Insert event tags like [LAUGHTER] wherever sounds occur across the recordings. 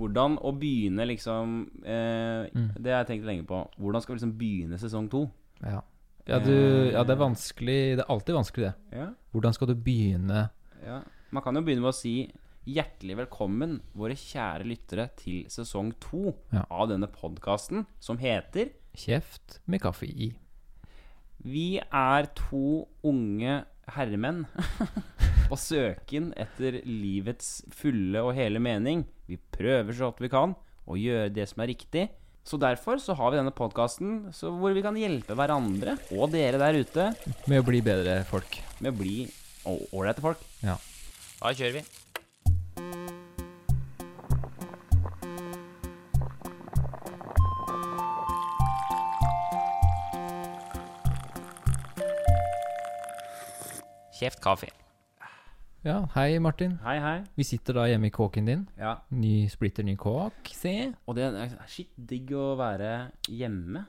hvordan å begynne liksom eh, Mm. Det har jeg tenkt lenge på. Hvordan skal vi liksom begynne sesong to? Ja. Ja, du, ja, det er vanskelig. Det er alltid vanskelig, det. Ja, Hvordan skal du begynne? ja. Man kan jo begynne med å si hjertelig velkommen, våre kjære lyttere, til sesong to av denne podkasten som heter Kjeft med kaffe i. Vi er to unge herremenn [LAUGHS] på søken etter livets fulle og hele mening. Vi prøver så godt vi kan å gjøre det som er riktig. Så derfor så har vi denne podkasten hvor vi kan hjelpe hverandre og dere der ute Med å bli bedre folk. med å bli ålreite folk. Ja. Da kjører vi. Kjeft kaffe. Ja, hei Martin. Hei, hei. Vi sitter da hjemme i kåken din. Ja, Ny, splitter ny kåk. Se. og det er skitt digg å være hjemme.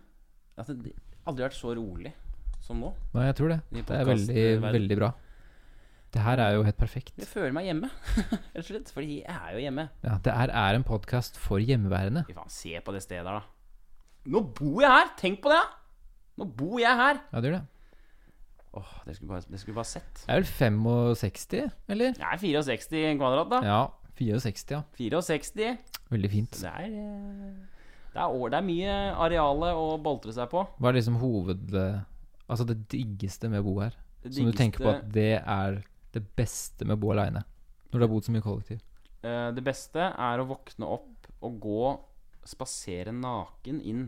Altså, det har aldri vært så rolig som nå. Nei, jeg tror det. Det er veldig, verden. veldig bra. Det her er jo helt perfekt. Jeg føler meg hjemme, [LAUGHS] rett og slett. Fordi jeg er jo hjemme. Ja, Det her er en podkast for hjemmeværende. Fy faen, se på det stedet her, da. Nå bor jeg her! Tenk på det! Nå bor jeg her! Ja, det gjør det. Åh, det skulle bare, det skulle bare sett. Det er vel 65, eller? Er 64 kvadrat, da. Ja. 64, ja. 64. Veldig fint. Det er eh, det er, det er mye areale å boltre seg på. Hva er liksom hoved... Altså det diggeste med å bo her? Det Som du tenker på at det er det beste med å bo aleine? Når du har bodd så mye kollektiv? Eh, Det beste er å våkne opp og gå Spasere naken inn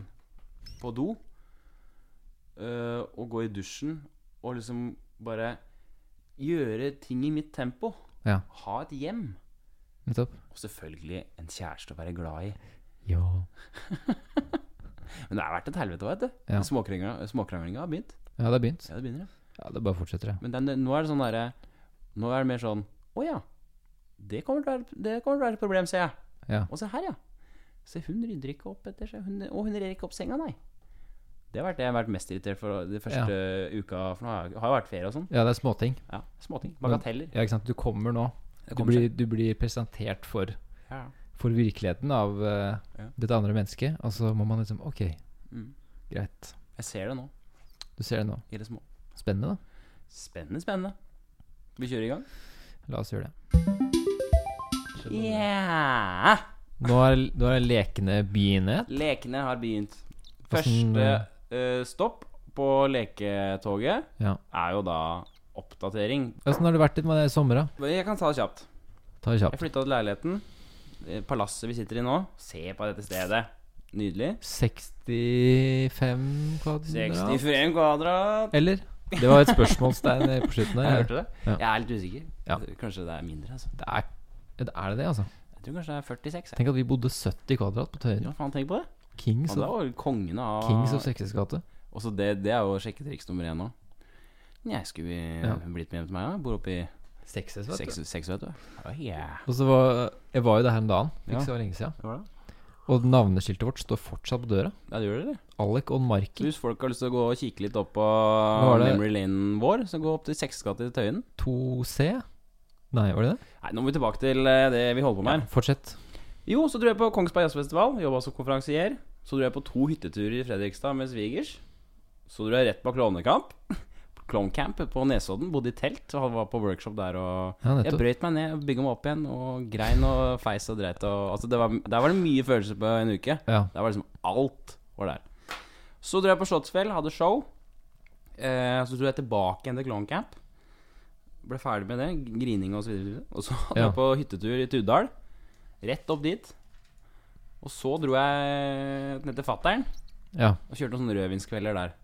på do. Uh, og gå i dusjen og liksom bare gjøre ting i mitt tempo. Ja. Ha et hjem. Nettopp. Og selvfølgelig en kjæreste å være glad i. Ja. [LAUGHS] Men det har vært et helvete vet du. Ja. Småkranglinga har begynt. Ja, det har begynt. Ja, det begynner, ja. Ja, det bare fortsetter, det. Men den, nå er det sånn derre Nå er det mer sånn Å ja. Det kommer til å være, det kommer til å være et problem, ser jeg. Ja. Og se her, ja. Se, hun rydder ikke opp etter seg. Hun, og hun rer ikke opp senga, nei. Det har vært det jeg har vært mest irritert for de første uka. For nå har jeg har jo vært ferie og sånn. ja, det er småting. Ja, Småting. Bagateller. Ja, ikke sant. Du kommer nå. Det Du kommer blir, du blir presentert for, Ja. for virkeligheten av eh, Ja. dette andre mennesket, og så må man liksom Ok, Mm. greit. Jeg ser det nå, Du ser det nå. i det små. Spennende, da. Spennende, spennende. Vi kjører i gang. La oss gjøre det. Yeah! Nå er, nå er lekene begynt. Lekene har begynt. Hvordan, Første eh, stopp på leketoget Ja. er jo da oppdatering. Åssen har det vært litt med det i sommer, da? Jeg kan ta det kjapt. Ta det Jeg kjapt. flytta til leiligheten. Eh, Palasset vi sitter i nå. Se på dette stedet. Nydelig. 65 kvadrat? 65 kvadrat. Eller? Det var et spørsmålstegn på [LAUGHS] slutten Jeg hørte det. Ja. Jeg er litt usikker. Ja. Kanskje det er mindre. Altså. Det er, er det det, altså? Jeg tror kanskje det er 46. Jeg. Tenk at vi bodde 70 kvadrat på Tøyen. Ja, faen, tenk på det. Kings det var av Kings of Sexes gate. Også det, det er jo sjekketriks nummer én nå. Jeg skulle vi Ja. blitt med hjem til meg? Ja? Bor oppe i Sexes, vet du. Sex, vet du. Oh, yeah. Og så var Jeg var jo der her en dag, ikke Ja. så lenge siden. Det var det. Og navneskiltet vårt står fortsatt på døra. Ja, det gjør det? Alec on Marki. hvis folk har lyst til å gå og kikke litt opp på? Memory Lane vår, så gå opp til Seksgata i Tøyen. 2C? Nei, var det det? Nei, nå må vi tilbake til eh, det vi holder på med her. Fortsett. Jo, så dro jeg på Kongsberg Jazzfestival, jobba som konferansier. Så dro jeg på to hytteturer i Fredrikstad med svigers. Så dro jeg rett på klovnekamp. [LAUGHS] Klovncamp på Nesodden. Bodde i telt og var på workshop der. Og Ja, jeg brøyt meg ned bygga meg opp igjen og grein og feis og dreit. Og, altså det var, der var det mye følelser på en uke. Ja. Der var liksom alt var der. Så dro jeg på Slottsfjell, hadde show. Eh, så dro jeg tilbake igjen til Klovncamp. Ble ferdig med det. Grining og så videre. Og så hadde Ja. jeg på hyttetur i Tuddal. Rett opp dit. Og så dro jeg ned til fattern ja. og kjørte noen sånne rødvinskvelder der.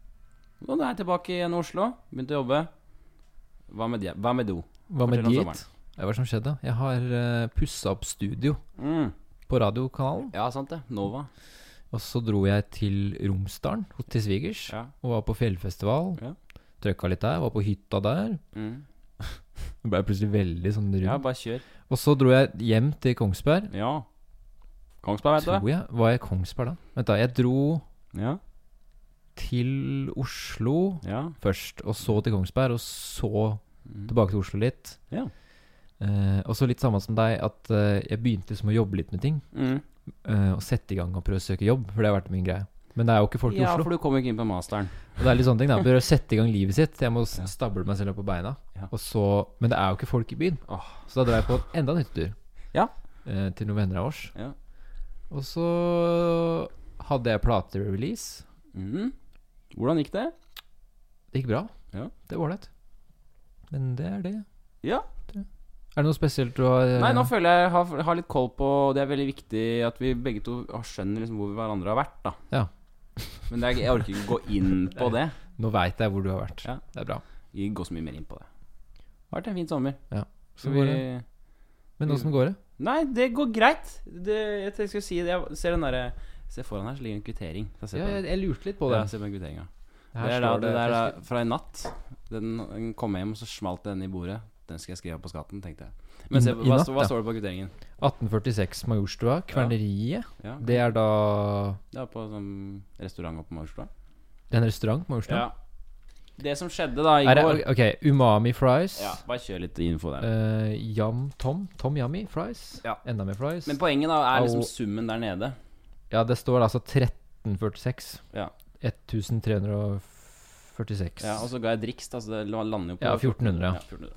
Og nå er jeg tilbake igjen i Oslo. Begynte å jobbe. Hva med, de, hva med do? Hva med dit? hva som skjedde? Jeg har uh, pussa opp studio Mm. på radiokanalen. Ja, sant det. Nova. Og så dro jeg til Romsdalen til svigers Ja. og var på fjellfestival. Ja. Trøkka litt der, var på hytta der. Mm. Det ble plutselig veldig sånn ja, bare kjør. Og så dro jeg hjem til Kongsberg. Ja. Kongsberg, vet du. Tror jeg. Var jeg i Kongsberg da? Vent da, jeg dro Ja. til Oslo Ja. først, og så til Kongsberg, og så Mm. tilbake til Oslo litt. Ja. Uh, og så litt samme som deg, at uh, jeg begynte liksom å jobbe litt med ting. Mm. Uh, og sette i gang og prøve å søke jobb, for det har vært min greie. Men det er jo ikke folk i Ja, Oslo. for du kommer ikke inn på masteren. Og det er litt sånne ting da Bør sette i gang livet sitt. Jeg må Ja. stable meg selv opp på beina. Ja. Og så, men det er jo ikke folk i byen. Så da drar jeg på enda en hyttetur. Ja. Eh, til noen venner av oss. Ja. Og så hadde jeg platerelease. Mhm. Hvordan gikk det? Det gikk bra. Ja. Det var ålreit. Men det er det. Ja. Er det noe spesielt du har eh, Nei, nå føler jeg har, har litt koll på Det er veldig viktig at vi begge to skjønner liksom hvor hverandre har vært, da. Ja. Men er, jeg orker ikke gå inn på det. Nå veit jeg hvor du har vært. Ja. Det er bra. Vi går så mye mer inn på det. Det har vært en fin sommer. Ja. Så går vi. Men åssen går det? Nei, det går greit. Det, jeg jeg skulle si det. Jeg ser den derre Se foran her, så ligger en kvittering. Jeg, Ja, jeg, jeg lurte litt på det. Ja, se på den kvitteringa. Det, Det er da, det der fra i natt. Den, den kom hjem, og så smalt den i bordet. Den skal jeg skrive på skatten, tenkte jeg. Men se, i hva, hva står det på kvitteringen? 1846 Majorstua, Kverneriet. Ja, Det er da det er på sånn restaurant oppe på Majorstua. Det er en restaurant på Majorstua? Ja. Det som skjedde da i Er det, går ok, Umami fries. Ja, bare kjør litt info der. Uh, yam Tom. Tom Yummy fries. Ja. Enda mer fries. Men poenget da er liksom summen der nede. ja, det står altså 1346. Ja. 1346. Ja, og så ga jeg driks, da, så det lander jo på Ja, 1400, ja. 1400.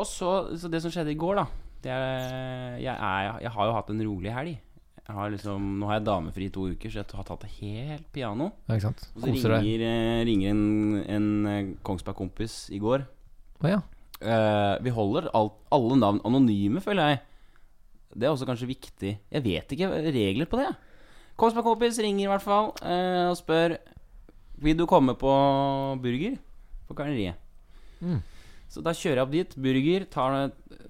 Og så, så det som skjedde i går, da det er, jeg, er, jeg har jo hatt en rolig helg. Jeg har liksom, nå har jeg damefri i to uker, så jeg har tatt det helt piano. Ja, ikke sant? Og så ringer, eh, ringer en, en eh, Kongsberg-kompis i går. Oh, ja. uh, vi holder alt, alle navn anonyme, føler jeg. Det er også kanskje viktig. Jeg vet ikke regler på det. Kongsberg-kompis ringer i hvert fall uh, og spør Vil du komme på burger på Karneriet. Mm. Så da kjører jeg opp dit. Burger, tar,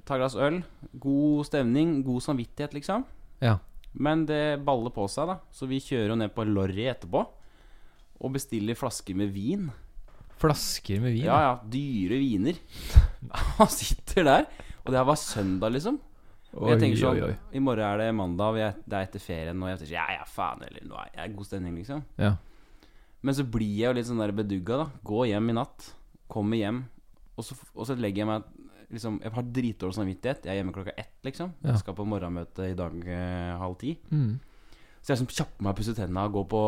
tar glass øl. God stemning, god samvittighet, liksom. Ja. Men det baller på seg, da. Så vi kjører jo ned på Lorry etterpå. Og bestiller flasker med vin. Flasker med vin. Ja, ja. Dyre viner. [LAUGHS] Han sitter der. Og det her var søndag, liksom. Og jeg tenker sånn oi, oi. I morgen er det mandag, og det er etter ferien, og jeg tenker ja, ja, faen, eller nå er jeg god stemning, liksom. Ja. Men så blir jeg jo litt sånn der bedugga, da. Gå hjem i natt. Kommer hjem, og så, og så legger jeg meg liksom Jeg har dritdårlig samvittighet. Jeg er hjemme klokka ett, liksom. Ja. Jeg skal på morgenmøte i dag eh, halv ti. Mm. Så jeg sånn, kjapper meg, å pusse tenna, går på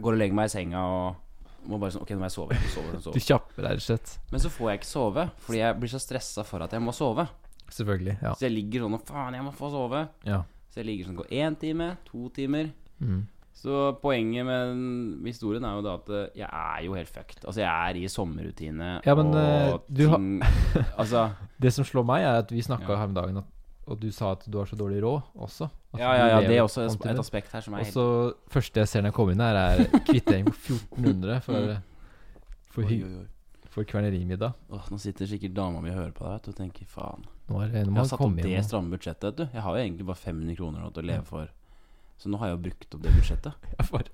Går og legger meg i senga og må bare sånn Ok, nå må jeg sove. Jeg må sove, jeg [LAUGHS] må Du kjapper deg, rett og slett. Men så får jeg ikke sove, fordi jeg blir så stressa for at jeg må sove. Selvfølgelig. Ja. Så jeg ligger sånn og faen, jeg må få sove. ja. Så jeg ligger sånn går én time, to timer. Mm. Så poenget med historien er jo da at eh, jeg er jo helt fucked. Altså, jeg er i sommerrutine Ja, men, eh, og du har- Altså [LAUGHS] Det som slår meg, er at vi snakka Ja. her om dagen, at, og du sa at du har så dårlig råd også. Altså, Ja, ja, ja, det er også et, et aspekt her som er Og helt så første jeg ser når jeg kommer inn her, er kvittering på 1400 for, Mm. for, Oi, oi, oi. for kvernerimiddag. Åh, Nå sitter sikkert dama mi og hører på deg vet og tenker faen. Nå, er, det- nå Jeg har satt opp det stramme budsjettet, vet du. Jeg har jo egentlig bare 500 kroner nå til å leve for. Så nå har jeg jo brukt opp det budsjettet. [LAUGHS] Ja, for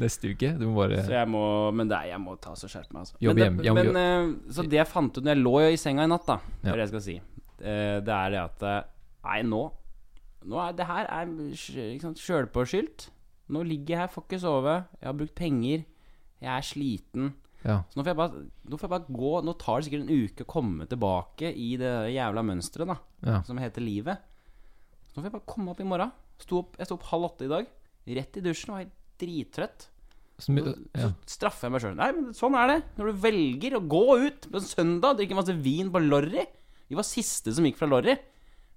neste uke. Du må bare Så jeg må Men det jeg må ta så skjerpe meg, altså. Jobb men det, men, eh, så det jeg fant ut når jeg lå i senga i natt, da, det Ja. det jeg skal si, Eh, det er det at eh, Nei, nå Nå er det her er sj- sjølpåskyldt. Nå ligger jeg her, får ikke sove. Jeg har brukt penger. Jeg er sliten. Ja. Så nå får bare, nå får jeg bare gå Nå tar det sikkert en uke å komme tilbake i det jævla mønsteret, da, ja. som heter livet. Så nå får jeg bare komme opp i morgen. Sto opp, jeg sto opp halv åtte i dag. Rett i dusjen var helt drittrøtt. Så, Så, straffer jeg meg sjøl. Nei, men sånn er det. Når du velger å gå ut på en søndag, drikke masse vin på Lorry Vi var siste som gikk fra Lorry.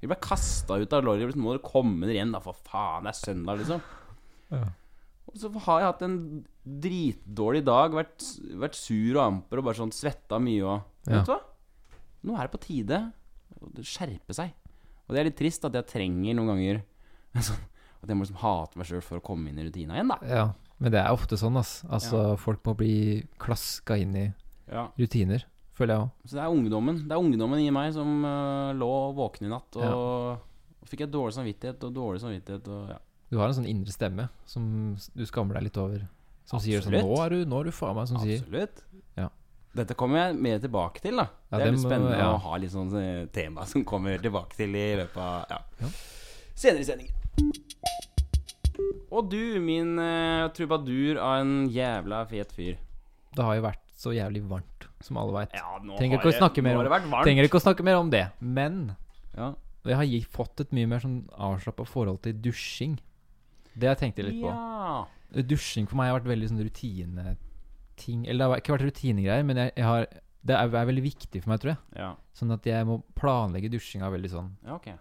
Vi ble kasta ut av Lorry. Nå må dere komme dere igjen, da. For faen, det er søndag, liksom. Ja. Og så har jeg hatt en dritdårlig dag. Vært, vært sur og amper og bare sånn svetta mye og. Vet du hva? Nå er det på tide å skjerpe seg. Og det er litt trist at jeg trenger noen ganger [LAUGHS] sånn, At jeg må liksom hate meg sjøl for å komme inn i rutina igjen, da. ja. Men det er ofte sånn, ass. Altså, folk må bli klaska inn i Ja. rutiner, føler jeg òg. Så det er ungdommen Det er ungdommen i meg som uh, lå våken i natt, og, Ja. og fikk jeg dårlig samvittighet og dårlig samvittighet. Og, ja. Du har en sånn indre stemme som du skammer deg litt over. Som sier sånn Nå er du, nå er du faen meg som sier Absolutt. Ja. Dette kommer jeg mer tilbake til. da Ja, Det er litt må- spennende ja. å ha litt sånn eh, tema som kommer tilbake til i løpet av ja. Ja. senere i sendingen. Og du, min uh, trubadur av en jævla fet fyr. Det har jo vært så jævlig varmt som alle veit. Ja, Trenger ikke å. Trenger ikke å snakke mer om det. Men Ja. jeg har fått et mye mer sånn avslappa forhold til dusjing. Det har jeg tenkt litt på. Ja. Dusjing for meg har vært veldig sånn rutineting. Eller det har ikke vært rutinegreier, men jeg, jeg har, det er, er veldig viktig for meg, tror jeg. Ja. Sånn at jeg må planlegge dusjinga veldig sånn. ja, ok.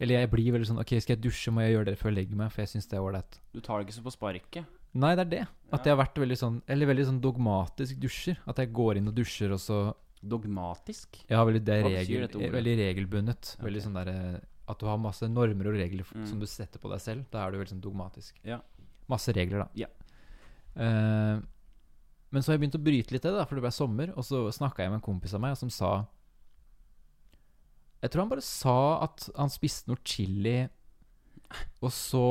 Eller jeg blir veldig sånn Ok, skal jeg dusje, må jeg gjøre det før jeg legger meg, for jeg syns det er ålreit. Du tar det ikke så på sparket. Nei, det er det. At jeg har vært veldig sånn Eller veldig sånn dogmatisk dusjer. At jeg går inn og dusjer, og så Dogmatisk. Ja, veldig det er regel, veldig regelbundet. Okay. Veldig sånn der eh, At du har masse normer og regler Mm. som du setter på deg selv. Da er du veldig sånn dogmatisk. Ja. Masse regler, da. Ja. Uh, men så har jeg begynt å bryte litt det, da, for det ble sommer. Og så snakka jeg med en kompis av meg som sa Jeg tror han bare sa at han spiste noe chili, og så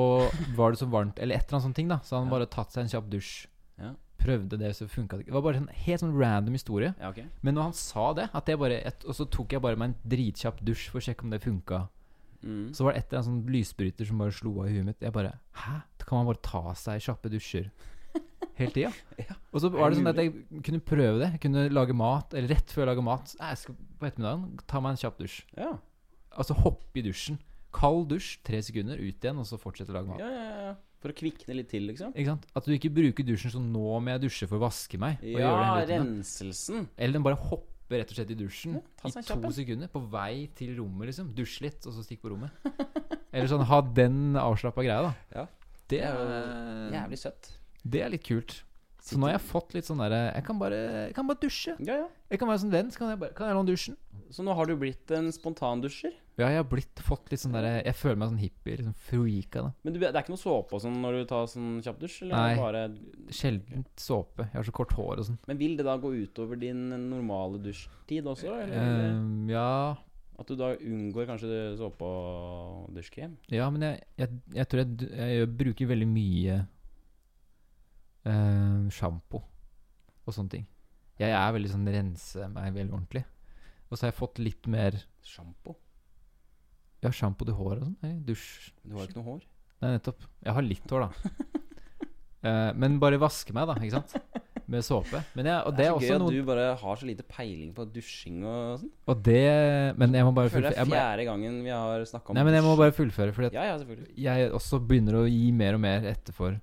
var det så varmt, eller et eller annet sånt ting, da. Så han bare tatt seg en kjapp dusj. Ja. Prøvde det, så funka det ikke. Det var bare en helt sånn random historie. Ja, okay. Men når han sa det, bare et, og så tok jeg bare meg en dritkjapp dusj for å sjekke om det funka, Mm. så var det et eller annet sånn lysbryter som bare slo av i huet mitt. Jeg bare Hæ? Kan man bare ta seg kjappe dusjer hele tida? [LAUGHS] Og så var det sånn at jeg kunne prøve det. Jeg kunne lage mat, eller rett før jeg lager mat. Jeg skal på ettermiddagen ta meg en kjapp dusj. Ja. Altså hoppe i dusjen. Kald dusj, tre sekunder, ut igjen, og så fortsette å lage mat. Ja, ja, ja. For å kvikne litt til, liksom. Ikke sant? At du ikke bruker dusjen sånn nå må jeg dusje for å vaske meg. Ja, renselsen. Eller den bare hopper rett og slett i dusjen Ja, i to kjappen. sekunder. På vei til rommet, liksom. Dusj litt, og så stikk på rommet. Eller sånn ha den avslappa greia, da. Ja. Det Det er jo Jævlig søtt. Det er litt kult. Så nå har jeg fått litt sånn derre Jeg kan bare Jeg kan bare dusje. Ja, ja. Jeg kan være sånn venn, så kan jeg bare Kan jeg låne dusjen? Så nå har du blitt en spontandusjer. Ja, jeg har blitt fått litt sånn derre Jeg føler meg sånn hippie. Liksom freaka, da. Men du, det er ikke noe såpe og sånn når du tar sånn kjappdusj? Eller Nei. Bare, Sjelden såpe. Jeg har så kort hår og sånn. men vil det da gå utover din normale dusjtid også? Eller? Ehm, ja At du da unngår kanskje såpe og dusjkrem? Ja, men jeg, jeg, jeg tror jeg, jeg, bruker veldig mye uh, sjampo og sånne ting. Jeg er veldig sånn rense meg veldig ordentlig. Og så har jeg fått litt mer Sjampo? Ja, sjampo til håret og sånn. Dusj. Du har ikke noe hår? Nei, nettopp. Jeg har litt hår, da. uh, [LAUGHS] men bare vaske meg, da. Ikke sant? Med såpe. Men jeg, og det det er er så gøy at du bare har så lite peiling på dusjing og sånn. Og det Men jeg må bare fullføre. det er fjerde gangen vi har snakka om nei, men jeg må bare fullføre, fordi at Ja, ja, jeg også begynner å gi mer og mer etter for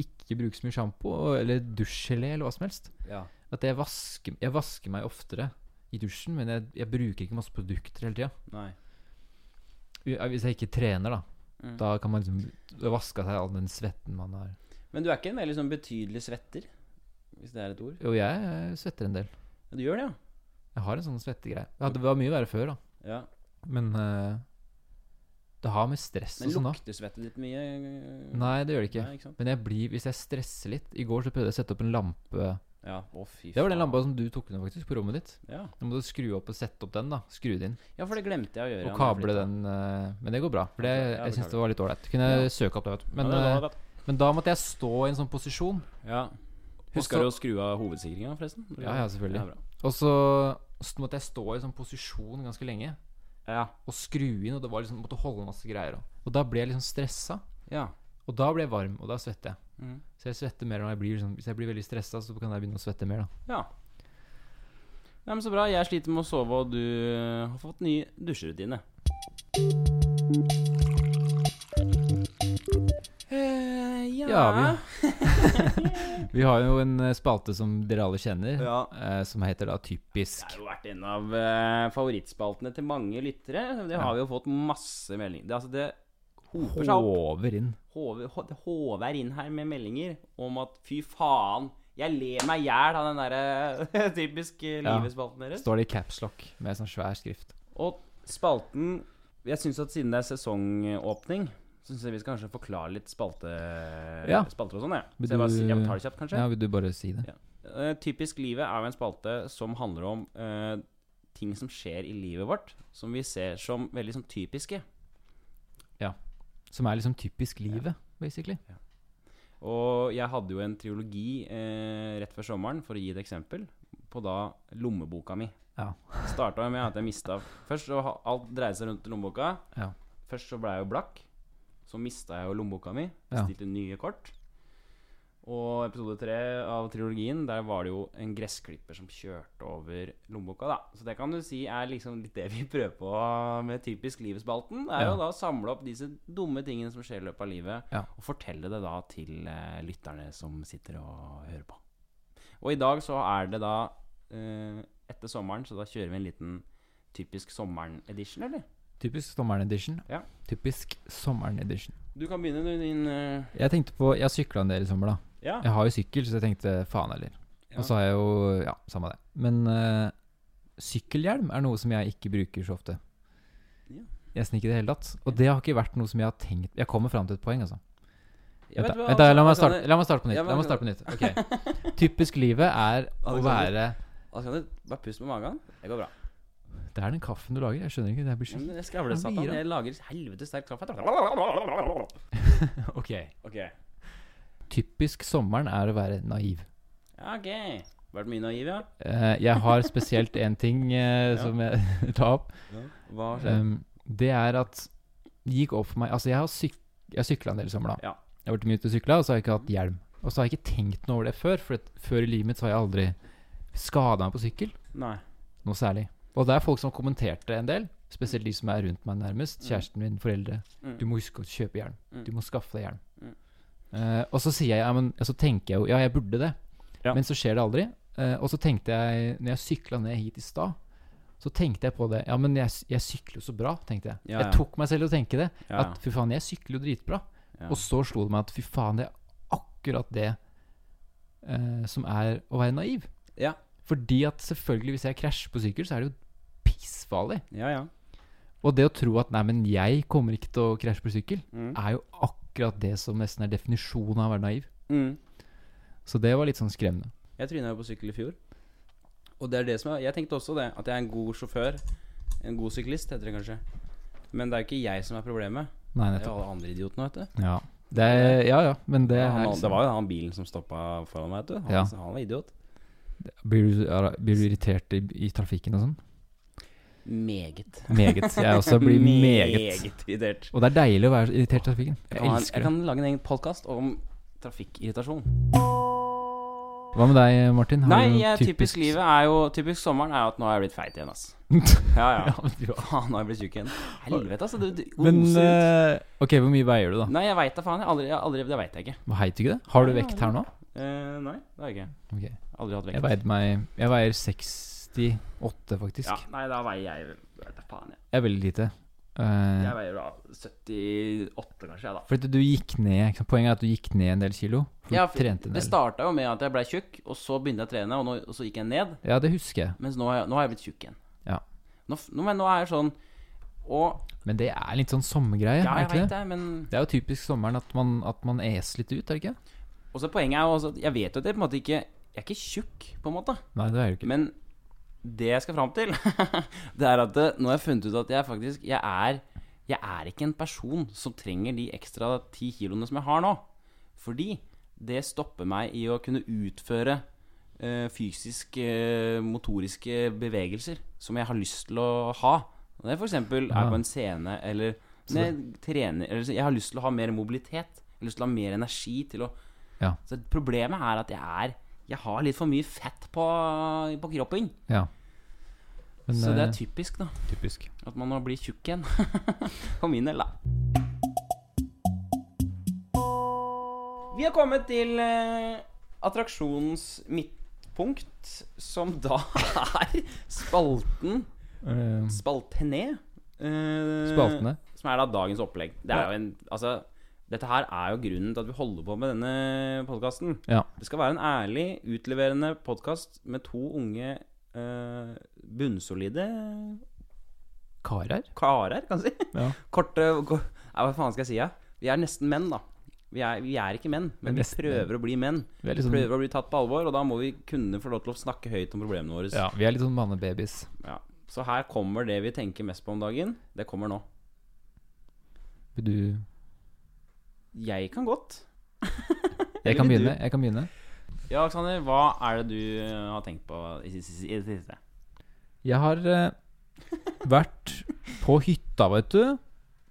ikke bruke så mye sjampo eller dusjgelé eller hva som helst. Ja. At jeg vasker, jeg vasker meg oftere i dusjen, men jeg, jeg bruker ikke masse produkter hele tida. Hvis jeg ikke trener, da. Mm. Da kan man liksom vaske av seg all den svetten man har. Men du er ikke en veldig sånn betydelig svetter? Hvis det er et ord? Jo, jeg svetter en del. Ja, du gjør det, ja? Jeg har en sånn svettegreie. Ja, det var mye verre før, da. ja. Men eh, det har med stress Men og sånn, da. lukter svettet ditt mye? Nei, det gjør det ikke. Nei, ikke? Men jeg blir, hvis jeg stresser litt I går så prøvde jeg å sette opp en lampe. Ja, å fy Det var den faen. lampa som du tok ned faktisk på rommet ditt. Ja. Nå må du skru opp og sette opp den, da. Skru det inn. ja, for det glemte jeg å gjøre. Og jeg kable den. Uh, men det går bra. For det, Ja, jeg syns det var litt ålreit. Kunne jeg Ja. søke opp det. Men, ja, det eh, var det. men da måtte jeg stå i en sånn posisjon. ja. Husker du å skru av hovedsikringa, forresten? Ja, ja, selvfølgelig. Og så så måtte jeg stå i en sånn posisjon ganske lenge. Ja. Og skru inn, og det var liksom måtte holde masse greier. Og, og da ble jeg liksom stressa. ja. Og da ble jeg varm, og da svetter jeg. Mm. Så jeg svetter mer når jeg blir liksom, Hvis jeg blir veldig stressa, så kan jeg begynne å svette mer, da. ja. Nei, men Så bra. Jeg sliter med å sove, og du eh, har fått ny dusjerutine. Eh, ja, Ja, [LAUGHS] Vi har jo en eh, spalte som dere alle kjenner, Ja. eh, som heter da Typisk. Det har jo vært en av eh, favorittspaltene til mange lyttere. Det har Ja. vi jo fått masse meldinger Det, altså, det hoper seg opp. Håver inn. Håver, hå- det håver inn her med meldinger om at fy faen, jeg ler meg i hjel av den derre [LAUGHS] typisk eh, Ja. livespalten deres. Står det i capslock med sånn svær skrift. Og spalten Jeg syns at siden det er sesongåpning, så syns jeg vi skal kanskje forklare litt spalte, Ja. spalter og sånn. ja. Vil Så jeg bare du- jeg tar det kjapt, kanskje. Ja, vil du bare si det? Ja. Eh, typisk livet er jo en spalte som handler om eh, ting som skjer i livet vårt, som vi ser som veldig sånn typiske. Som er liksom typisk livet, basically. Og jeg hadde jo en triologi eh, rett før sommeren, for å gi et eksempel, på da lommeboka mi. Ja. Starta med at jeg mista Først så ha- alt dreide seg rundt lommeboka. Ja. Først så ble jeg jo blakk. Så mista jeg jo lommeboka mi. Ja. Nye kort. Og episode tre av trilogien, der var det jo en gressklipper som kjørte over lommeboka, da. Så det kan du si er liksom litt det vi [LAUGHS] prøver på med typisk livsspalten. Det er jo Ja. da å samle opp disse dumme tingene som skjer i løpet av livet, Ja. og fortelle det da til eh, lytterne som sitter og hører på. Og i dag så er det da eh, etter sommeren, så da kjører vi en liten typisk sommeren-edition, eller? Typisk sommeren-edition. Ja. Typisk sommeren-edition. Du kan begynne, du, din uh... Jeg tenkte på Jeg sykla en del i sommer, da. Ja. Jeg har jo sykkel, så jeg tenkte faen heller. Ja. Og så har jeg jo Ja, samme det. Men uh, sykkelhjelm er noe som jeg ikke bruker så ofte. Ja. Nesten ikke i det hele tatt. Og det har ikke vært noe som jeg har tenkt Jeg kommer fram til et poeng, altså. Vent, da, hva, la, meg altså, starte, la meg starte på nytt. La meg starte på nytt Ok Typisk livet er [LAUGHS] å være Alexander, bare pust med magen. Det går bra. Det er den kaffen du lager. Jeg skjønner ikke. Det blir Ja, men. Jeg skravler, satan. Jeg lager helvete sterk kaffe. [LAUGHS] Ok Ok. Typisk sommeren er å være naiv. Ok. Vært mye naiv, ja? Eh, jeg har spesielt én ting eh, [LAUGHS] Ja. som jeg [LAUGHS] tar opp. Hva skjer? Um, det er at gikk opp for meg Altså, jeg har, syk sykla en del i sommer, da. Ja. Jeg har vært mye ute og sykla, og så har jeg ikke hatt hjelm. Og så har jeg ikke tenkt noe over det før, for før i livet mitt så har jeg aldri skada meg på sykkel. Nei. Noe særlig. Og det er folk som har kommentert det en del. Spesielt de som er rundt meg nærmest. Mm. Kjæresten min, foreldre. Mm. Du må huske å kjøpe hjelm. Mm. Du må skaffe deg hjelm. Mm. Eh, og så sier jeg, ja, men så tenker jeg jo Ja, jeg burde det. Ja. Men så skjer det aldri. Uh, og så tenkte jeg, når jeg sykla ned hit i stad, så tenkte jeg på det. Ja, men jeg, jeg sykler jo så bra, tenkte jeg. Ja, ja. Jeg tok meg selv i å tenke det. At fy faen, jeg sykler jo dritbra. Og så slo det meg at fy faen, det er akkurat det uh, som er å være naiv. ja. Fordi at selvfølgelig, hvis jeg krasjer på sykkel, så er det jo pissfarlig. Ja, ja. Og det å tro at nei, men jeg kommer ikke til å krasje på sykkel, Mm. er jo akkurat det som nesten er definisjonen av å være naiv. Mm. Så det var litt sånn skremmende. Jeg tryna jo på sykkel i fjor. Og det er det som er Jeg tenkte også det. At jeg er en god sjåfør. En god syklist, heter det kanskje. Men det er jo ikke jeg som er problemet. Nei, Det er jo alle andre idiotene, vet du. Ja. Det er, ja ja, men det Ja, han, liksom, det var jo han bilen som stoppa foran meg, vet du. Han, Ja. han var idiot. blir, du, blir du irritert i, i trafikken og sånn? Meget. Meget. Jeg også blir [LAUGHS] meget. meget irritert. Og det er deilig å være irritert i trafikken. Jeg Jeg kan, det. jeg kan lage en egen podkast om trafikkirritasjon. Hva med deg, Martin? Har Nei, du jeg, typisk livet er jo Typisk sommeren er jo at nå har jeg blitt feit igjen, ass. [LAUGHS] Ja, ja. Du Faen, nå har jeg blitt tjukk igjen. Helvete, altså. Du, det men eh, Ok, hvor mye veier du, da? Nei, jeg veit da faen. Jeg aldri, jeg aldri, det veit jeg ikke. Hva Heit du ikke det? Har du vekt her nå? Uh, nei, det har jeg ikke. Okay. Aldri hatt vekt. Jeg meg Jeg veier 68, faktisk. Ja, nei, da veier jeg vet da faen, jeg. Det er veldig lite. Eh, Jeg veier da 78, kanskje, jeg, da. fordi du gikk ned ikke sant? Poenget er at du gikk ned en del kilo. For Ja, du trente en det del. starta jo med at jeg ble tjukk, og så begynte jeg å trene, og, nå, og så gikk jeg ned. Ja, det husker jeg. Mens nå, har jeg- nå har jeg blitt tjukk igjen. Ja. Nå, f- nå, men nå er jeg sånn Og Men det er litt sånn sommergreie. Ja, er jeg ikke veit det? det, men det er jo typisk sommeren at man, at man es litt ut, er det ikke? Og så poenget er jo også at jeg vet jo at jeg på en måte ikke Jeg er ikke tjukk, på en måte. Nei, det er jo ikke. Men det jeg skal fram til, [LAUGHS] det er at det, nå har jeg funnet ut at jeg faktisk Jeg er, jeg er ikke en person som trenger de ekstra ti kiloene som jeg har nå. Fordi det stopper meg i å kunne utføre uh, fysiske, motoriske bevegelser som jeg har lyst til å ha. Når jeg f.eks. er på en scene eller når jeg trener eller Jeg har lyst til å ha mer mobilitet. Jeg har lyst til å ha mer energi til å Ja. Så problemet er at jeg er Jeg har litt for mye fett på, på kroppen. Ja. Men, så det eh, er typisk, da. typisk. At man må bli tjukk igjen. For min del, da. Vi har kommet til uh, attraksjonens midtpunkt, som da [LAUGHS] er spalten Spaltene. Spaltené. eh, spaltene. Som er da dagens opplegg. Det er jo en Altså dette her er jo grunnen til at vi holder på med denne podkasten. Ja. Det skal være en ærlig, utleverende podkast med to unge, eh, bunnsolide Karer? karer, kan jeg si. Ja. Korte ko- ja, Hva faen skal jeg si? Ja? Vi er nesten menn, da. Vi er, vi er ikke menn, men vi prøver å bli menn. Vi sånn, prøver å bli tatt på alvor, og da må vi kunne få lov til å snakke høyt om problemene våre. ja, vi er litt sånn mannebabies. Ja. Så her kommer det vi tenker mest på om dagen. Det kommer nå. Vil du Jeg kan godt. [LAUGHS] Jeg kan begynne. Jeg kan begynne. Ja, Alexander, hva er det du eh, har tenkt på i det siste-? Jeg har eh, vært på hytta, vet du.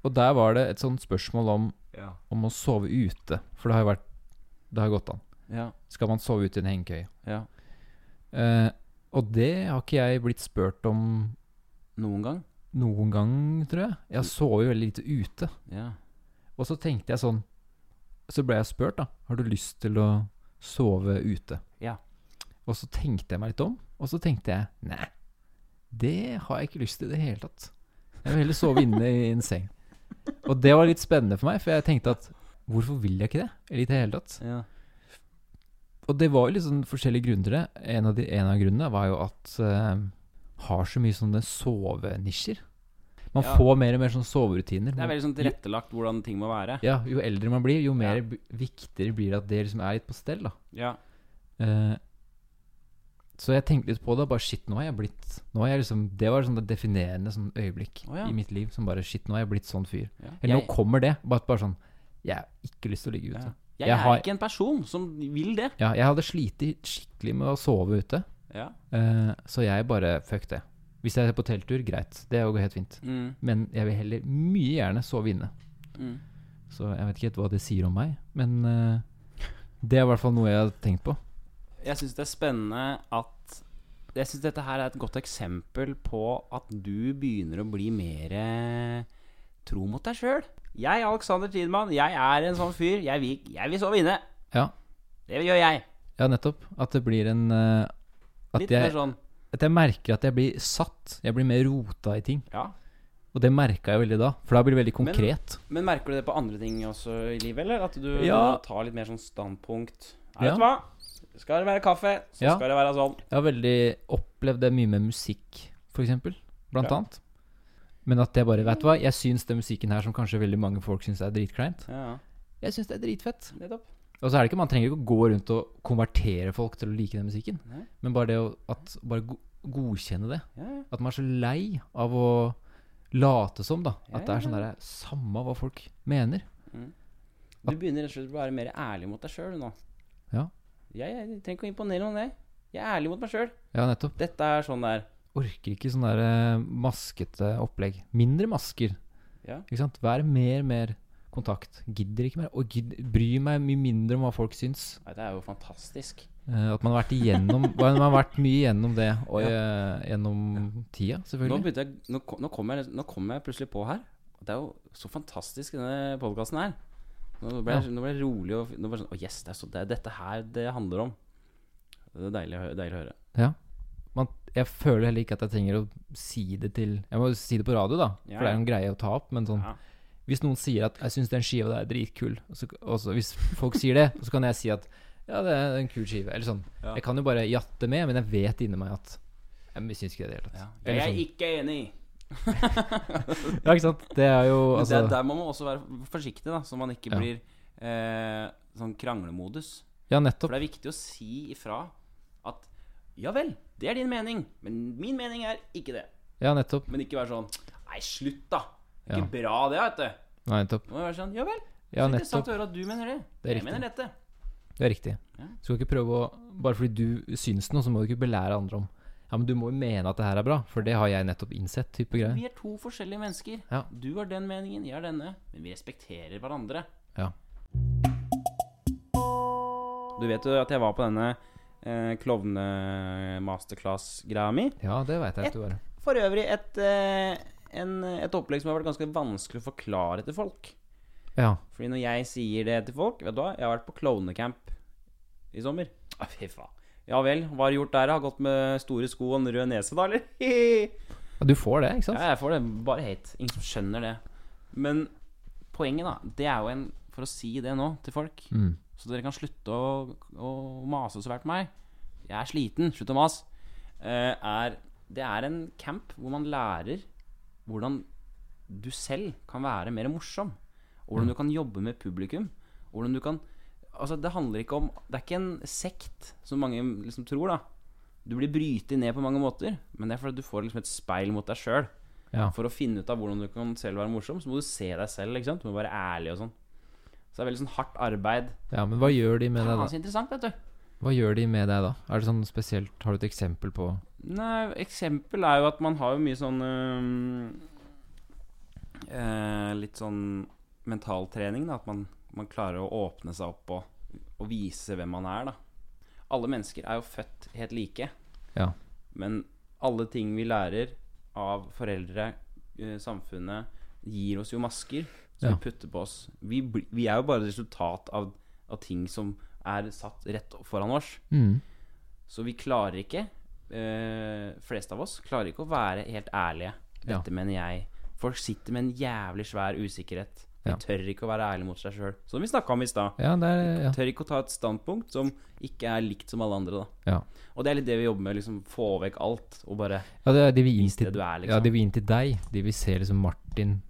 Og der var det et sånt spørsmål om, Ja. om å sove ute. For det har jo vært Det har gått an. Ja. Skal man sove ute i en hengekøye? ja. Eh, og det har ikke jeg blitt spurt om Noen gang? noen gang, tror jeg. Jeg sover jo veldig lite ute. Ja. Og så tenkte jeg sånn Så ble jeg spurt, da. Har du lyst til å sove ute? Ja. Og så tenkte jeg meg litt om, og så tenkte jeg nei, det har jeg ikke lyst til i det hele tatt. Jeg vil heller sove inne i en seng. Og det var litt spennende for meg, for jeg tenkte at hvorfor vil jeg ikke det? Eller i det hele tatt. ja. Og det var jo litt sånn forskjellige grunner til det. En av, de, en av grunnene var jo at uh, har så mye sånne sovenisjer. Man Ja. får mer og mer sånn soverutiner. Det er veldig sånn tilrettelagt hvordan ting må være. Ja, jo eldre man blir, jo mer Ja. viktigere blir det at det liksom er litt på stell, da. Ja. Uh, så jeg tenkte litt på det, bare shit, nå har jeg blitt Nå har jeg liksom Det var sånn det definerende sånn øyeblikk oh, ja. i mitt liv som bare Shit, nå har jeg blitt sånn fyr. Eller Jeg, nå kommer det. Bare, bare sånn Jeg har ikke lyst til å ligge ute. jeg, Jeg er har- ikke en person som vil det. Ja, jeg hadde slitt skikkelig med å sove ute, Ja. Uh, så jeg bare Fuck det. Hvis jeg er på telttur, greit. Det går helt fint. Mm. Men jeg vil heller mye gjerne sove inne. Mm. Så jeg vet ikke helt hva det sier om meg, men uh, det er i hvert fall noe jeg har tenkt på. Jeg syns det er spennende at Jeg syns dette her er et godt eksempel på at du begynner å bli mer tro mot deg sjøl. Jeg, Alexander Tidemann, jeg er en sånn fyr. Jeg vil, jeg vil sove inne. Ja, Det gjør jeg. ja nettopp. At det blir en uh, Litt mer sånn at jeg merker at jeg blir satt. Jeg blir mer rota i ting. Ja. Og det merka jeg veldig da, for da blir det veldig konkret. Men merker du det på andre ting også i livet, eller? At du, Ja. tar litt mer sånn standpunkt? Ja. Vet du hva? Skal det være kaffe, så Ja. skal det være sånn. Jeg har veldig opplevd det mye med musikk, eksempel. Blant annet. Men at jeg bare Vet du hva, jeg syns den musikken her som kanskje veldig mange folk syns er dritkleint, Ja, jeg syns det er dritfett. nettopp. Og så er det ikke, Man trenger ikke å gå rundt og konvertere folk til å like den musikken. Nei. Men bare det å at, bare go godkjenne det. Ja, ja. At man er så lei av å late som, da. At det er sånn derre Samme hva folk mener. Du begynner rett og slett å være mer ærlig mot deg sjøl nå. Ja. Jeg, jeg trenger ikke å imponere noen, jeg. Jeg er ærlig mot meg sjøl. Ja, nettopp. Dette er sånn der. Orker ikke sånn der eh, maskete opplegg. Mindre masker. Ja. Ikke sant? Vær mer, mer kontakt. Gidder ikke mer. Og gidder, bryr meg mye mindre om hva folk syns. Nei, det er jo fantastisk. Uh, at man har vært igjennom [LAUGHS] Man har vært mye igjennom det og, eh, gjennom tida, Nå, selvfølgelig. Nå, jeg, nå, nå, kommer jeg, kom jeg plutselig på her. Det er jo så fantastisk, denne podkasten her. Nå ble, jeg, nå ble jeg rolig og nå ble jeg sånn Å, yes, det er, så, det er dette her det handler om. Det er deilig, deilig å høre. Ja. Man, jeg føler heller ikke at jeg trenger å si det til Jeg må si det på radio, da. Ja, For det er ja. en greie å ta opp. Men sånn Ja. Hvis noen sier at 'jeg syns den skiva der er dritkul', og så, og så hvis folk sier det, så kan jeg si at 'ja, det er en kul skive'. Eller sånn. Ja. Jeg kan jo bare jatte med, men jeg vet inni meg at jeg syns ikke det i det hele Ja. Jeg er sånn. ikke enig. [LAUGHS] Ja, ikke sant. Det er jo altså det, der må man også være forsiktig, da så man ikke Ja. blir eh, sånn kranglemodus. Ja, For det er viktig å si ifra at ja vel, det er din mening, men min mening er ikke det. Ja, nettopp. Men ikke være sånn Nei, slutt, da. Ikke bra, det, vet du. Nei, nettopp. Må være sånn Ja vel. Ja, så interessant å høre at du mener det. Det er jeg mener dette. Det er riktig. Ja. Du skal ikke prøve å Bare fordi du syns noe, så må du ikke belære andre om Ja, men du må jo mene at det her er bra, for det har jeg nettopp innsett. type greier. Vi er to forskjellige mennesker. Ja. Du har den meningen, jeg har denne. Men vi respekterer hverandre. Ja. Du vet jo at jeg var på denne eh, klovne-masterclass-greia mi. Ja, det veit jeg at du var. For øvrig et, eh, en, et opplegg som har vært ganske vanskelig å forklare til folk. Ja. Fordi når jeg sier det til folk Vet du hva, jeg har vært på klovnecamp i sommer. Ah, fy faen. Ja vel, hva har du gjort der? Har gått med store sko og en rød nese, da, eller? [LAUGHS] ja. Du får det, ikke sant? Ja, jeg får det. Bare hate. Ingen som skjønner det. Men poenget, da, det er jo en For å si det nå til folk, Mm. så dere kan slutte å, å mase så fælt på meg Jeg er sliten. Slutt å mase. Uh, er, det er en camp hvor man lærer hvordan du selv kan være mer morsom. Og hvordan du kan jobbe med publikum. Hvordan du kan Altså, det handler ikke om Det er ikke en sekt, som mange liksom tror, da. Du blir brytet ned på mange måter, men det er fordi du får liksom et speil mot deg sjøl. Ja. For å finne ut av hvordan du kan selv være morsom, så må du se deg selv. ikke sant? Du må være ærlig og sånn. Så det er veldig sånn hardt arbeid. ja, men hva gjør de med deg da? så interessant, vet du. Hva gjør de med deg da? Er det sånn spesielt Har du et eksempel på Nei, eksempel er jo at man har jo mye sånn øh, Litt sånn mentaltrening, da. At man, man klarer å åpne seg opp og og, vise hvem man er, da. Alle mennesker er jo født helt like. Ja. Men alle ting vi lærer av foreldre, eh, samfunnet, gir oss jo masker som Ja. vi putter på oss. Vi, vi er jo bare resultat av, av ting som er satt rett foran oss. Mm. Så vi klarer ikke, eh, flest av oss, klarer ikke å være helt ærlige. Ja. Dette mener jeg. Folk sitter med en jævlig svær usikkerhet. De Ja. tør ikke å være ærlige mot seg sjøl. Som vi snakka om i stad. Ja, ja. Tør ikke å ta et standpunkt som ikke er likt som alle andre. da Ja. Og det er litt det vi jobber med. Liksom Få vekk alt og bare ja, det er de vil inn vis det til du er, Ja, liksom. de vil inn til deg. De vil se liksom Martin,